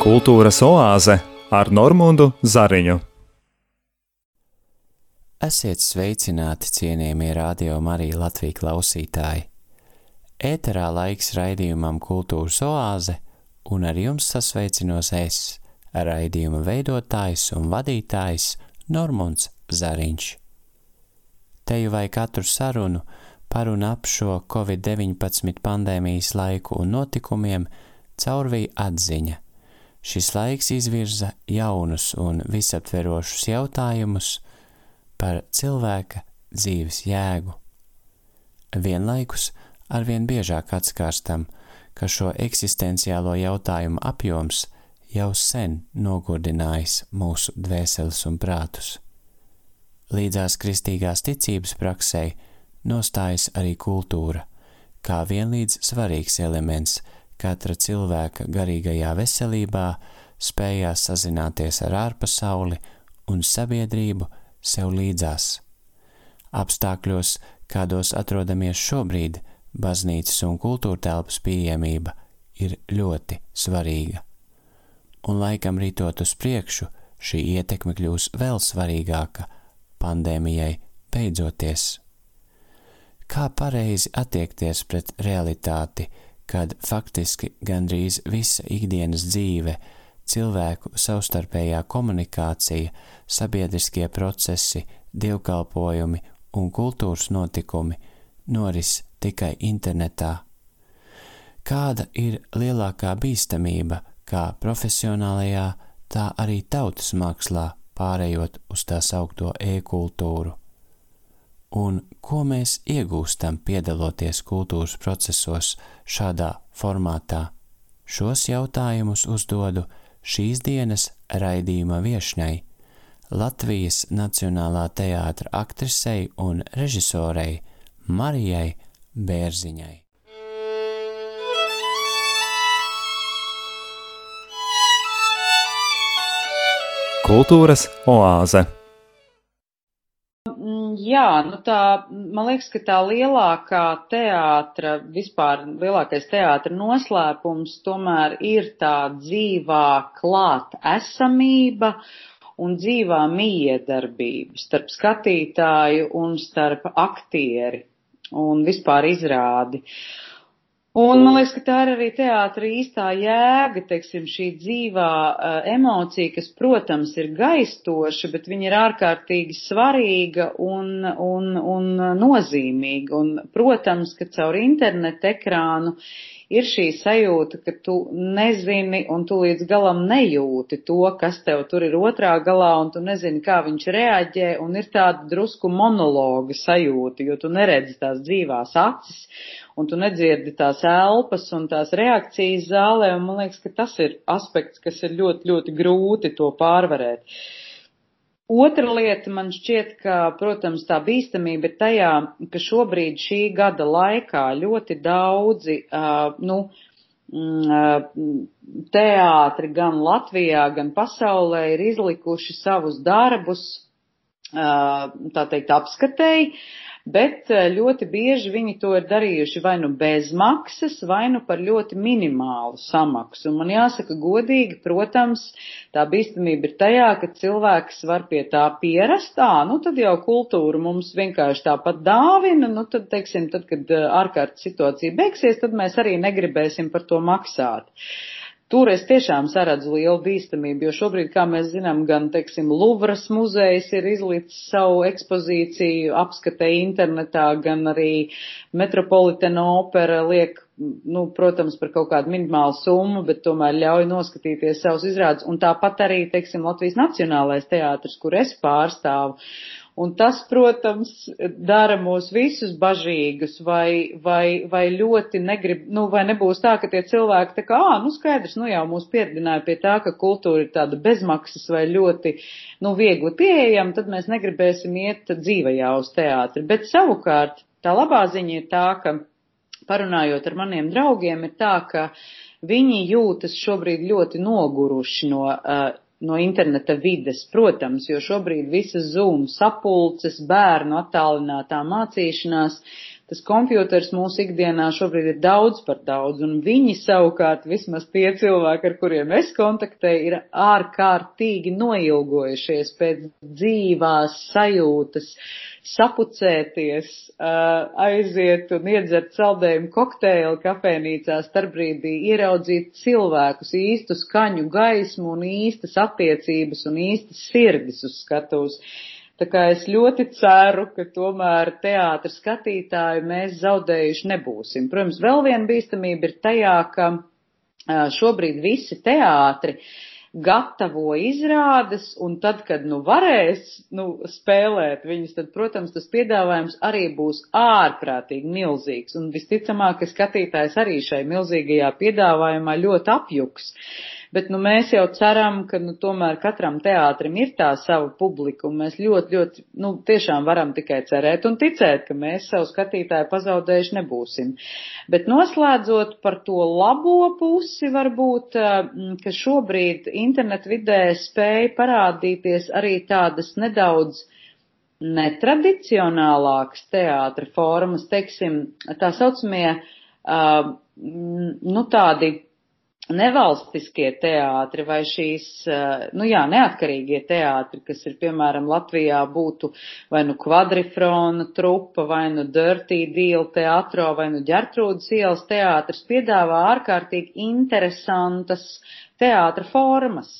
Kultūras oāze ar Normundu Zariņu. Esiet sveicināti, cienījamie radio Marija Latvijas klausītāji! Ēterā laiks raidījumam Kultūras oāze, un ar jums sasveicinos es, raidījuma veidotājs un vadītājs Normunds Zariņš. Teju vai katru sarunu par un ap šo Covid-19 pandēmijas laiku un notikumiem caurvīja atziņa – Šis laiks izvirza jaunus un visaptverošus jautājumus par cilvēka dzīves jēgu. Vienlaikus arvien biežāk atskārstam, ka šo eksistenciālo jautājumu apjoms jau sen nogurdinājis mūsu dvēseles un prātus. Līdzās kristīgās ticības praksē nostājas arī kultūra, kā vienlīdz svarīgs elements – katra cilvēka garīgajā veselībā, spējā sazināties ar ārpasauli un sabiedrību sev līdzās. Apstākļos, kādos atrodamies šobrīd, baznīcas un kultūrtelpas pieejamība ir ļoti svarīga. Un laikam rītot uz priekšu, šī ietekme kļūs vēl svarīgāka pandēmijai beidzoties. Kā pareizi attiekties pret realitāti, kad faktiski gandrīz visa ikdienas dzīve, cilvēku savstarpējā komunikācija, sabiedriskie procesi, dievkalpojumi un kultūras notikumi noris tikai internetā. Kāda ir lielākā bīstamība kā profesionālajā, tā arī tautas mākslā pārējot uz tā saukto e-kultūru? Un ko mēs iegūstam piedaloties kultūras procesos šādā formātā. Šos jautājumus uzdodu šīs dienas raidījuma viešņai, Latvijas Nacionālā teātra aktrisei un režisorei Marijai Bērziņai. Kultūras oāze jā, nu tā, man liekas, ka tā lielākā teātra, vispār lielākais teātra noslēpums tomēr ir tā dzīvā klāt esamība un dzīvā miedarbība starp skatītāju un starp aktieri un vispār izrādi. Uh, Un man liekas, ka tā ir arī teātra īstā jēga, teiksim, šī dzīvā uh, emocija, kas, protams, ir gaistoša, bet viņa ir ārkārtīgi svarīga un, un, un nozīmīga. Un, protams, ka caur internetu ekrānu ir šī sajūta, ka tu nezini un tu līdz galam nejūti to, kas tev tur ir otrā galā, un tu nezini, kā viņš reaģē, un ir tāda drusku monologa sajūta, jo tu neredzi tās dzīvās acis un tu nedzirdi tās elpas un tās reakcijas zālē, un man liekas, ka tas ir aspekts, kas ir ļoti, ļoti grūti to pārvarēt. Otra lieta man šķiet, ka, protams, tā bīstamība ir tajā, ka šobrīd šī gada laikā ļoti daudzi, uh, nu, teātri gan Latvijā, gan pasaulē ir izlikuši savus darbus, tā teikt, apskatēji, bet eh, ļoti bieži viņi to ir darījuši vai nu bez maksas, vai nu par ļoti minimālu samaksu. Un man jāsaka godīgi, protams, tā bīstamība ir tajā, ka cilvēks var pie tā pierast, tā, nu tad jau kultūra mums vienkārši tāpat dāvina, nu tad, teiksim, tad, kad eh, ārkārtas situācija beigsies, tad mēs arī negribēsim par to maksāt. Uh, Tur es tiešām saredzu lielu bīstamību, jo šobrīd, kā mēs zinām, gan, teiksim, Luvras muzejs ir izlicis savu ekspozīciju, apskatē internetā, gan arī Metropolitana opera liek, nu, protams, par kaut kādu minimālu summu, bet tomēr ļauj noskatīties savus izrādus. Un tāpat arī, teiksim, Latvijas Nacionālais teātris, kur es pārstāvu. Un tas, protams, dara mūs visus bažīgus, vai, vai, vai ļoti negrib, nu, vai nebūs tā, ka tie cilvēki tā kā, ā, nu, skaidrs, nu, jau mūs pieredināja pie tā, ka kultūra ir tāda bezmaksas vai ļoti, nu, viegli pieejama, tad mēs negribēsim iet dzīvajā uz teātri. Bet savukārt, tā labā ziņa ir tā, ka, parunājot ar maniem draugiem, ir tā, ka viņi jūtas šobrīd ļoti noguruši no uh, no interneta vides, protams, jo šobrīd visas Zoom sapulces, bērnu attālinātā mācīšanās, tas kompjuters mūsu ikdienā šobrīd ir daudz par daudz, un viņi savukārt, vismaz tie cilvēki, ar kuriem es kontaktēju, ir ārkārtīgi noilgojušies pēc dzīvās sajūtas, sapucēties, aiziet un iedzert saldējumu kokteili kafēnīcā starpbrīdī, ieraudzīt cilvēkus, īstu skaņu gaismu un īstas attiecības un īstas sirdis uz skatuves. Tā kā es ļoti ceru, ka tomēr teātra skatītāju mēs zaudējuši nebūsim. Protams, vēl viena bīstamība ir tajā, ka šobrīd visi teātri gatavo izrādes, un tad, kad nu varēs, nu, spēlēt viņus, tad, protams, tas piedāvājums arī būs ārprātīgi milzīgs, un visticamāk, ka skatītājs arī šai milzīgajā piedāvājumā ļoti apjuks. Uh, bet nu mēs jau ceram, ka nu tomēr katram teātrim ir tā sava publika un mēs ļoti, ļoti, nu tiešām varam tikai cerēt un ticēt, ka mēs savu skatītāju pazaudējuši nebūsim. Bet noslēdzot par to labo pusi varbūt, ka šobrīd internetu vidē spēja parādīties arī tādas nedaudz netradicionālākas teātra formas, teiksim, tā saucamie, uh, nu tādi nevalstiskie teātri vai šīs, eh, nu jā, neatkarīgie teātri, kas ir, piemēram, Latvijā būtu vai nu kvadrifrona trupa, vai nu Dirty Deal teatro, vai nu Ģertrūdas ielas teātris, piedāvā ārkārtīgi interesantas teātra formas.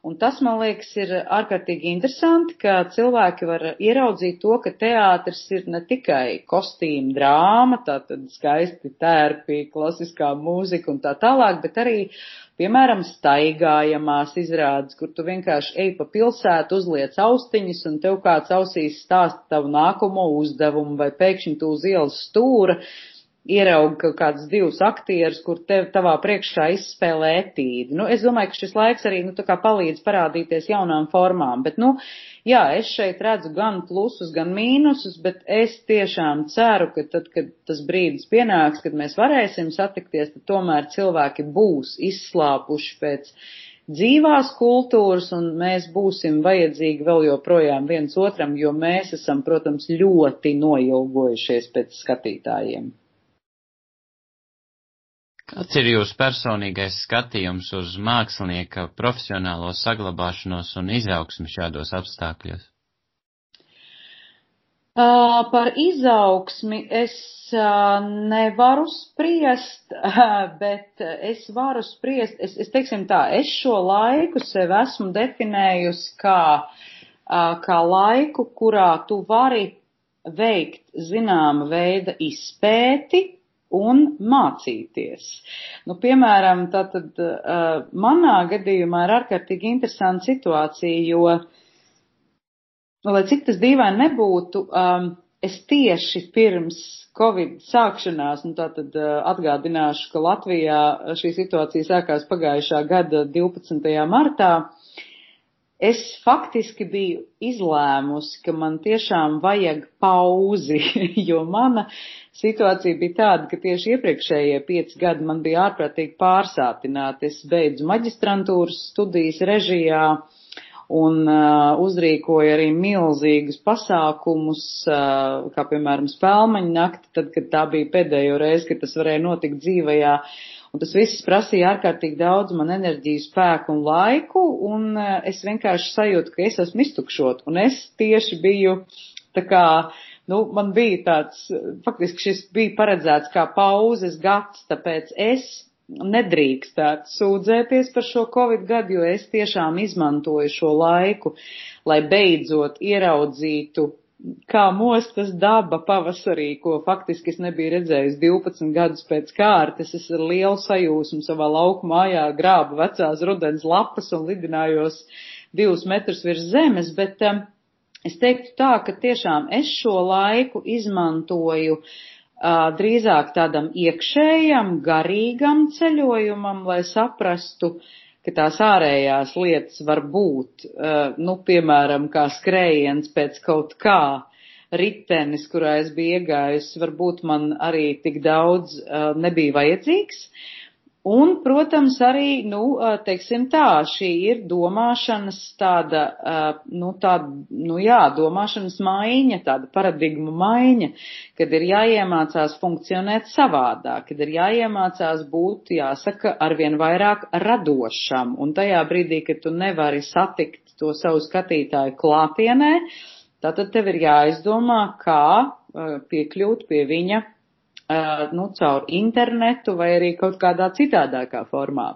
Un tas, man liekas, ir ārkārtīgi interesanti, ka cilvēki var ieraudzīt to, ka teātris ir ne tikai kostīma drāma, tātad skaisti tērpi, klasiskā mūzika un tā tālāk, bet arī, piemēram, staigājamās izrādes, kur tu vienkārši ej pa pilsētu, uzliec austiņas un tev kāds ausīs stāsta tavu nākamo uzdevumu vai pēkšņi tu uz ielas stūra ierauga kaut kādus divus aktierus, kur tev tavā priekšā izspēlē etīdi. Nu, es domāju, ka šis laiks arī, nu, tā kā palīdz parādīties jaunām formām, bet, nu, jā, es šeit redzu gan plusus, gan mīnusus, bet es tiešām ceru, ka tad, kad tas brīdis pienāks, kad mēs varēsim satikties, tad tomēr cilvēki būs izslāpuši pēc dzīvās kultūras un mēs būsim vajadzīgi vēl joprojām viens otram, jo mēs esam, protams, ļoti noilgojušies pēc skatītājiem. Kāds ir jūsu personīgais skatījums uz mākslinieka profesionālo saglabāšanos un izaugsmi šādos apstākļos? Uh, par izaugsmi es uh, nevaru spriest, uh, bet es varu spriest, es, es teiksim tā, es šo laiku sev esmu definējusi kā, kā laiku, kurā tu vari veikt zināma veida izpēti, un mācīties. Nu, piemēram, tātad uh, manā gadījumā ir ārkārtīgi interesanta situācija, jo, nu, lai cik tas dīvaini nebūtu, um, es tieši pirms Covid sākšanās, nu tātad uh, atgādināšu, ka Latvijā šī situācija sākās pagājušā gada 12. martā, es faktiski biju izlēmusi, ka man tiešām vajag pauzi, jo mana situācija bija tāda, ka tieši iepriekšējie pieci gadi man bija ārprātīgi pārsātināti. Es beidzu maģistrantūras studijas režijā un uh, uzrīkoja arī milzīgus pasākumus, uh, kā piemēram spēlmaņa nakti, tad, kad tā bija pēdējo reizi, kad tas varēja notikt dzīvajā. Uh, Un tas viss prasīja ārkārtīgi daudz man enerģiju, spēku un laiku, un eh, es vienkārši sajūtu, ka es esmu iztukšot. Un es tieši biju tā kā, nu, man bija tāds, faktiski šis bija paredzēts kā pauzes gads, tāpēc es nedrīkstētu sūdzēties par šo Covid gadu, jo es tiešām izmantoju šo laiku, lai beidzot ieraudzītu kā mostas daba pavasarī, ko faktiski es nebiju redzējis 12 gadus pēc kārtas. Es ar lielu sajūsmu savā lauku mājā grābu vecās rudens lapas un lidinājos divus metrus virs zemes, bet um, es teiktu tā, ka tiešām es šo laiku izmantoju uh, drīzāk tādam iekšējam, garīgam ceļojumam, lai saprastu, uh, ka tās ārējās lietas var būt, uh, nu, piemēram, kā skrējiens pēc kaut kā, ritenis, kurā es biju iegājusi, varbūt man arī tik daudz uh, nebija vajadzīgs. Un, protams, arī, nu, teiksim tā, šī ir domāšanas tāda, nu, tāda, nu jā, domāšanas maiņa, tāda paradigma maiņa, kad ir jāiemācās funkcionēt savādāk, kad ir jāiemācās būt, jāsaka, arvien vairāk radošam. Un tajā brīdī, kad tu nevari satikt to savu skatītāju klātienē, tātad tev ir jāizdomā, kā piekļūt pie viņa nu, caur internetu vai arī kaut kādā citādākā formā.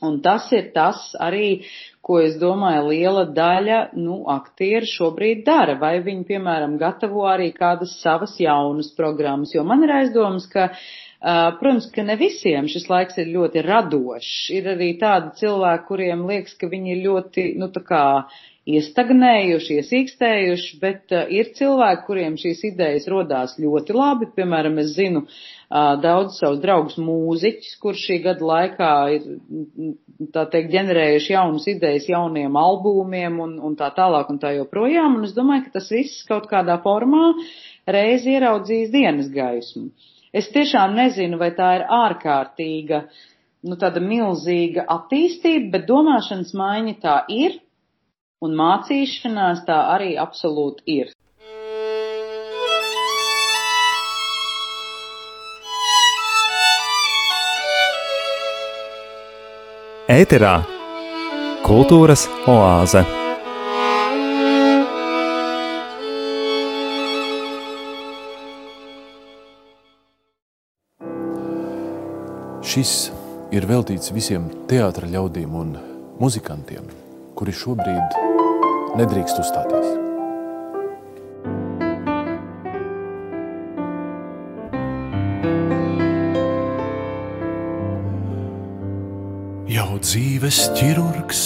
Un tas ir tas arī, ko es domāju, liela daļa, nu, aktieri šobrīd dara, vai viņi, piemēram, gatavo arī kādas savas jaunas programmas, jo man ir aizdomas, ka, uh, protams, ka ne visiem šis laiks ir ļoti radošs. Ir arī tādi cilvēki, kuriem liekas, ka viņi ir ļoti, nu, tā kā iestagnējuši, iesīkstējuši, bet uh, ir cilvēki, kuriem šīs idejas rodās ļoti labi. Piemēram, es zinu uh, daudz savus draugus mūziķus, kur šī gada laikā ir, tā teikt, ģenerējuši jaunas idejas jauniem albumiem un, un tā tālāk un tā joprojām. Un es domāju, ka tas viss kaut kādā formā reiz ieraudzīs dienas gaismu. Es tiešām nezinu, vai tā ir ārkārtīga, nu tāda milzīga attīstība, bet domāšanas maiņa tā ir un mācīšanās tā arī absolūti ir. Ēterā kultūras oāze. Šis ir veltīts visiem teātra ļaudīm un muzikantiem, kuri šobrīd nedrīkst uzstāties. Jau dzīves ķirurgs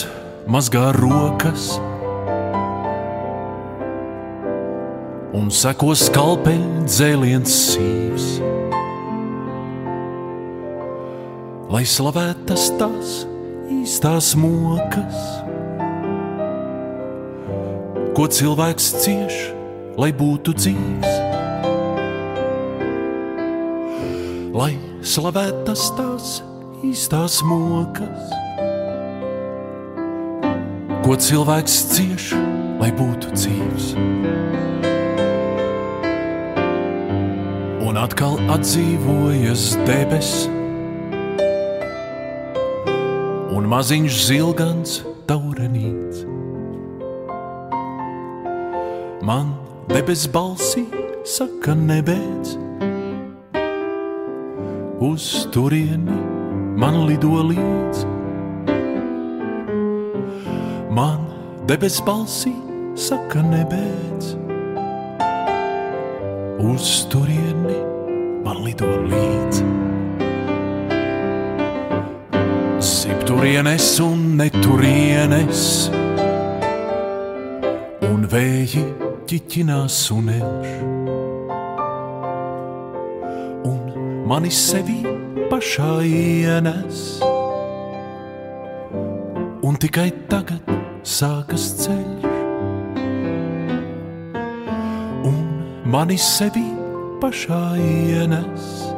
mazgā rokas un seko skalpeļu dzēliens sīvs. Lai slavētas tās īstās mokas ko cilvēks cieš, lai būtu dzīves. Lai slavētas tās īstās mokas, ko cilvēks cieš, lai būtu dzīves. Un atkal atdzīvojas debesis, un maziņš zilgans taurenīts man debes balsī saka nebēdz. Uz turieni man lido līdz. Man debes balsī saka nebēdz. Uz turieni man lido līdz. Sipturienes un neturienes ķiķinās un elž. Un mani sevi pašā ienes. Un tikai tagad sākas ceļš. Un mani sevi pašā ienes.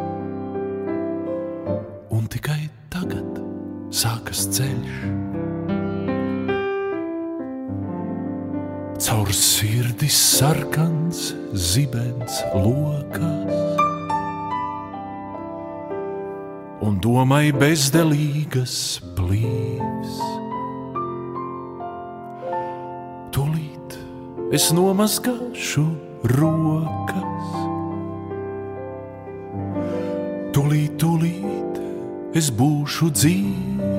Sirdi sarkans zibens lokas. Un domai bezdelīgas plīvs. Tūlīt es nomazgāšu rokas. Tūlīt, tūlīt es būšu dzīves.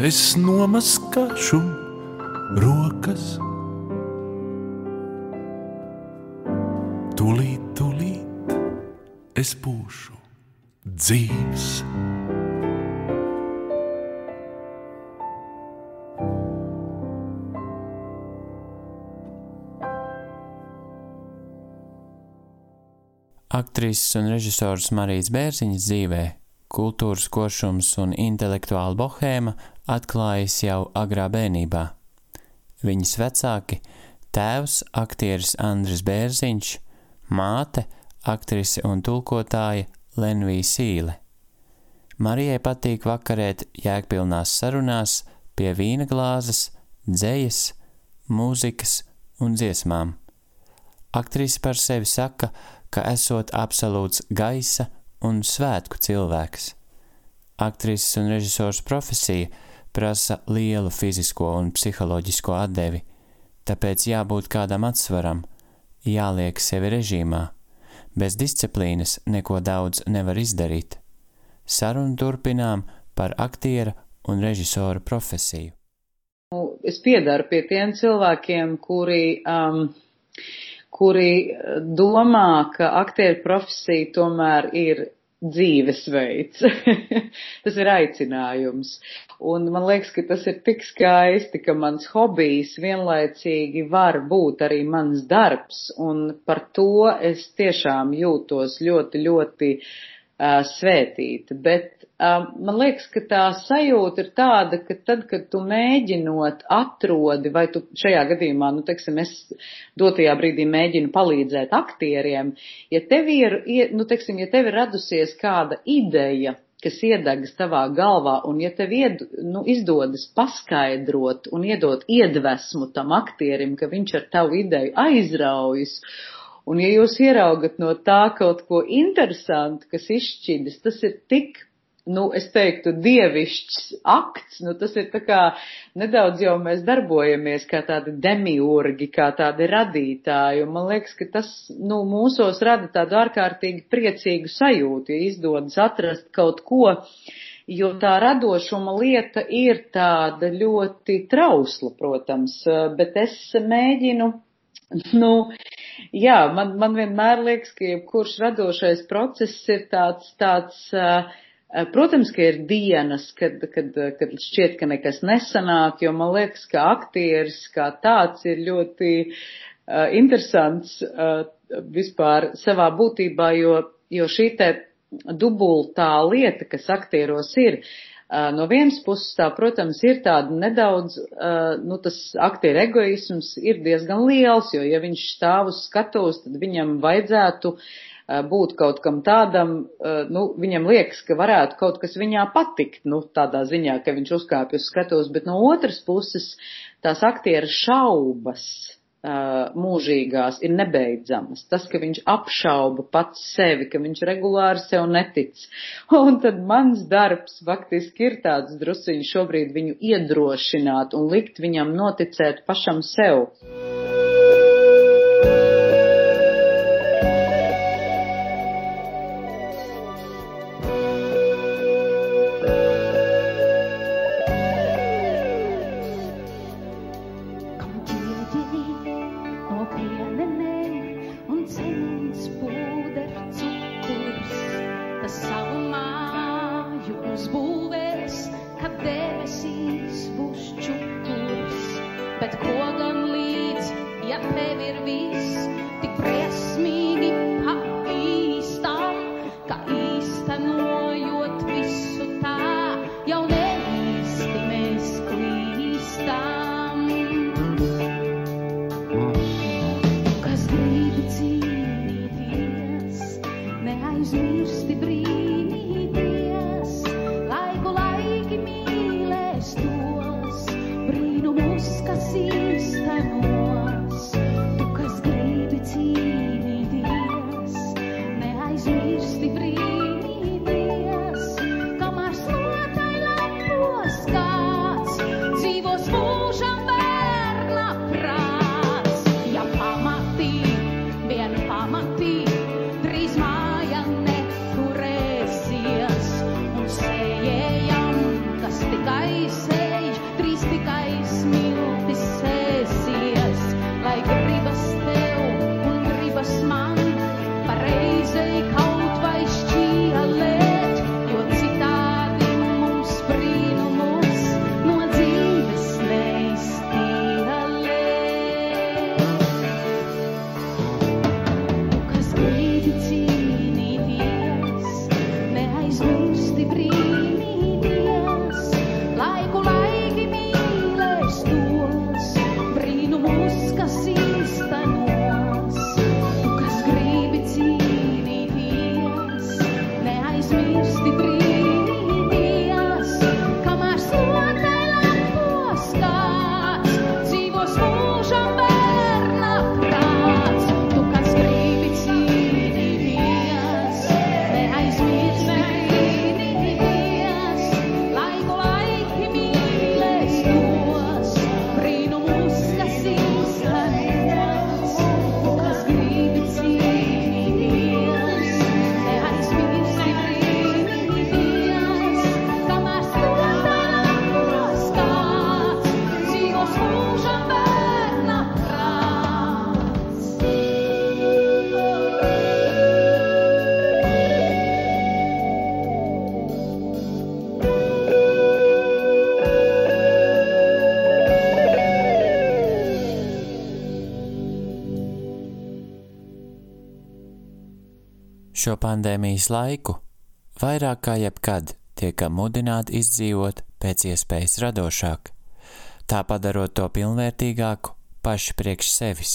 Es nomaskāšu rokas. Tūlīt, tūlīt es būšu dzīves. Aktrises un režisors Marijas Bērziņas dzīvē kultūras košums un intelektuāla bohēma atklājas jau agrā bērnībā. Viņas vecāki - tēvs aktieris Andris Bērziņš, māte aktrise un tulkotāja Lenvija Sīle. Marijai patīk vakarēt jēgpilnās sarunās pie vīna glāzes, dzējas, mūzikas un dziesmām. Aktrise par sevi saka, ka esot absolūts gaisa un svētku cilvēks. Aktrises un režisors profesija prasa lielu fizisko un psiholoģisko atdevi, tāpēc jābūt kādam atsvaram, jāliek sevi režīmā. Bez disciplīnas neko daudz nevar izdarīt. Sarunu turpinām par aktiera un režisora profesiju. Nu, es piedaru pie tiem cilvēkiem, kuri, um, kuri domā, ka aktieru profesija tomēr ir dzīvesveids. tas ir aicinājums. Un man liekas, ka tas ir tik skaisti, ka mans hobijs vienlaicīgi var būt arī mans darbs. Un par to es tiešām jūtos ļoti, ļoti uh, svētīta. Bet man liekas, ka tā sajūta ir tāda, ka tad, kad tu mēģinot atrodi, vai tu šajā gadījumā, nu, teiksim, es dotajā brīdī mēģinu palīdzēt aktieriem, ja tev ir, nu, teiksim, ja tev ir radusies kāda ideja, kas iedegas tavā galvā, un ja tev ied, nu, izdodas paskaidrot un iedot iedvesmu tam aktierim, ka viņš ar tavu ideju aizraujas, un ja jūs ieraugat no tā kaut ko interesantu, kas izšķidas, tas ir tik nu, es teiktu, dievišķs akts, nu, tas ir tā kā nedaudz jau mēs darbojamies kā tādi demiurgi, kā tādi radītāji, un man liekas, ka tas, nu, mūsos rada tādu ārkārtīgi priecīgu sajūtu, ja izdodas atrast kaut ko, jo tā radošuma lieta ir tāda ļoti trausla, protams, bet es mēģinu, nu, jā, man, man vienmēr liekas, ka jebkurš radošais process ir tāds, tāds, uh, protams, ka ir dienas, kad, kad, kad šķiet, ka nekas nesanāk, jo man liekas, ka aktieris kā tāds ir ļoti uh, interesants uh, vispār savā būtībā, jo, jo šī te dubultā lieta, kas aktieros ir, uh, no vienas puses tā, protams, ir tāda nedaudz, nu, tas aktieru egoisms ir diezgan liels, jo, ja viņš stāv uz skatuves, tad viņam vajadzētu uh, būt kaut kam tādam, nu, viņam liekas, ka varētu kaut kas viņā patikt, nu, tādā ziņā, ka viņš uzkāpj uz skatuves, bet no otras puses tās aktieru šaubas mūžīgās ir nebeidzamas. Tas, ka viņš apšauba pats sevi, ka viņš regulāri sev netic. Un tad mans darbs faktiski ir tāds drusiņš šobrīd viņu iedrošināt un likt viņam noticēt pašam sev. picais sēž, trīs picais smiltis sēsies, lai gribas tev un gribas man pareizai kā. Šo pandēmijas laiku vairāk kā jebkad tiekam mudināti izdzīvot pēc iespējas radošāk, tā padarot to pilnvērtīgāku paši priekš sevis.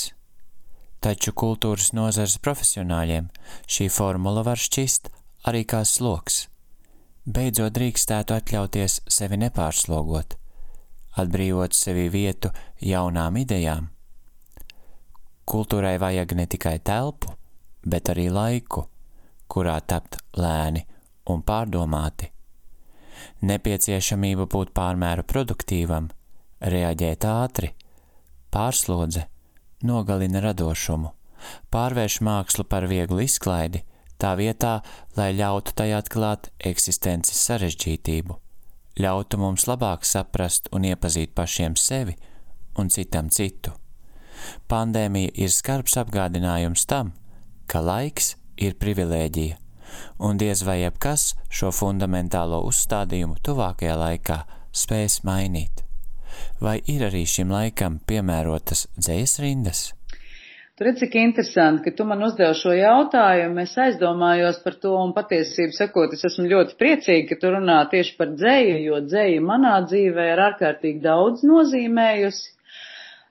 Taču kultūras nozares profesionāļiem šī formula var šķist arī kā sloks. Beidzot drīkstētu atļauties sevi nepārslogot, atbrīvot sevi vietu jaunām idejām. Kultūrai vajag ne tikai telpu, bet arī laiku, kurā tapt lēni un pārdomāti. Nepieciešamība būt pārmēru produktīvam, reaģēt ātri, pārslodze, nogalina radošumu, pārvērš mākslu par vieglu izklaidi, tā vietā, lai ļautu tai atklāt eksistences sarežģītību, ļautu mums labāk saprast un iepazīt pašiem sevi un citam citu. Pandēmija ir skarbs apgādinājums tam, ka laiks ir privilēģija, un diez vai jebkas šo fundamentālo uzstādījumu tuvākajā laikā spēs mainīt. Vai ir arī šim laikam piemērotas dzējas rindas? Tur ir cik interesanti, ka tu man uzdev šo jautājumu, es aizdomājos par to un patiesību sakot, es esmu ļoti priecīga, ka tu runā tieši par dzēju, jo dzēja manā dzīvē ir ārkārtīgi daudz nozīmējusi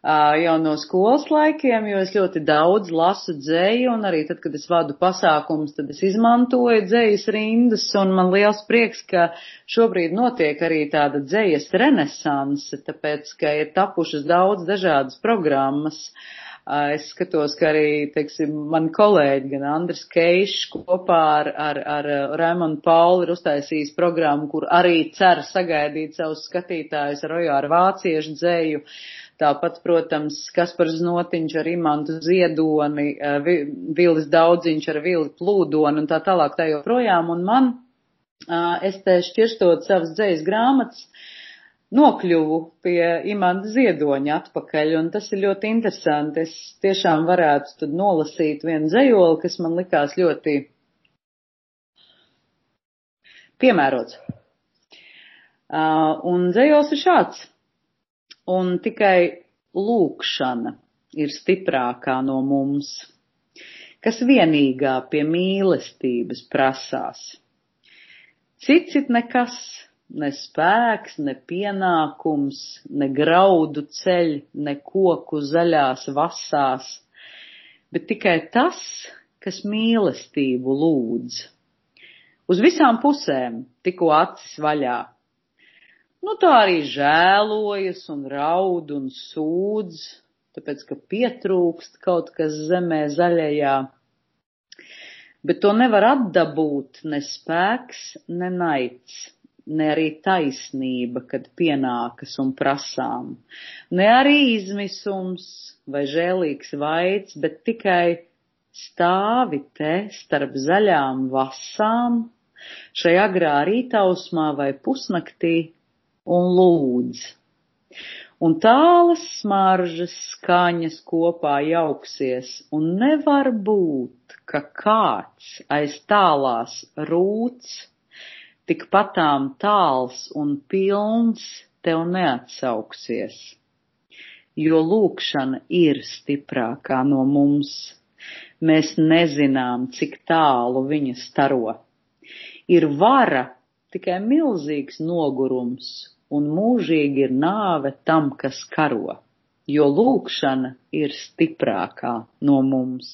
jau no skolas laikiem, jo es ļoti daudz lasu dzēju, un arī tad, kad es vadu pasākums, tad es izmantoju dzējas rindas, un man liels prieks, ka šobrīd notiek arī tāda dzējas renesanse, tāpēc, ka ir tapušas daudz dažādas programmas. Es skatos, ka arī, teiksim, mani kolēģi, gan Andris Keišs kopā ar, ar, ar Raimonu Pauli ir uztaisījis programmu, kur arī cer sagaidīt savus skatītājus ar Ojāru Vāciešu dzēju. Tāpat, protams, Kaspars Notiņš ar Imantu Ziedoni, eh, Vilis Daudziņš ar Vili Plūdoni un tā tālāk tā joprojām. Un man, eh, es te šķirstot savas dzējas grāmatas, nokļuvu pie Imanta Ziedoņa atpakaļ, un tas ir ļoti interesanti. Es tiešām varētu tad nolasīt vienu dzējoli, kas man likās ļoti piemērots. Uh, un dzējols ir šāds un tikai lūkšana ir stiprākā no mums, kas vienīgā pie mīlestības prasās. Cits it nekas, ne spēks, ne pienākums, ne graudu ceļ, ne koku zaļās vasās, bet tikai tas, kas mīlestību lūdz. Uz visām pusēm tikko acis vaļā, Nu, tā arī žēlojas un raud un sūdz, tāpēc, ka pietrūkst kaut kas zemē zaļajā. Bet to nevar atdabūt ne spēks, ne naids, ne arī taisnība, kad pienākas un prasām, ne arī izmisums vai žēlīgs vaids, bet tikai stāvi te starp zaļām vasām, šai agrā rītausmā vai pusnaktī un lūdz. Un tālas smaržas skaņas kopā jauksies, un nevar būt, ka kāds aiz tālās rūts, tik patām tāls un pilns tev neatsauksies. Jo lūkšana ir stiprākā no mums. Mēs nezinām, cik tālu viņa staro. Ir vara tikai milzīgs nogurums un mūžīgi ir nāve tam, kas karo, jo lūkšana ir stiprākā no mums.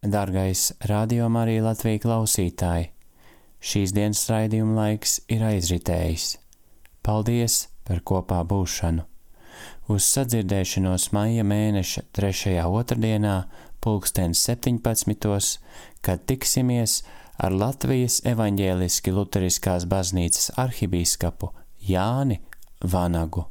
Dargais radio Marija Latvija klausītāji, šīs dienas raidījuma laiks ir aizritējis. Paldies par kopā būšanu! Uz sadzirdēšanos maija mēneša 3. otrdienā, pulkstens 17. kad tiksimies ar Latvijas evaņģēliski luteriskās baznīcas arhibīskapu Jāni Vanagu.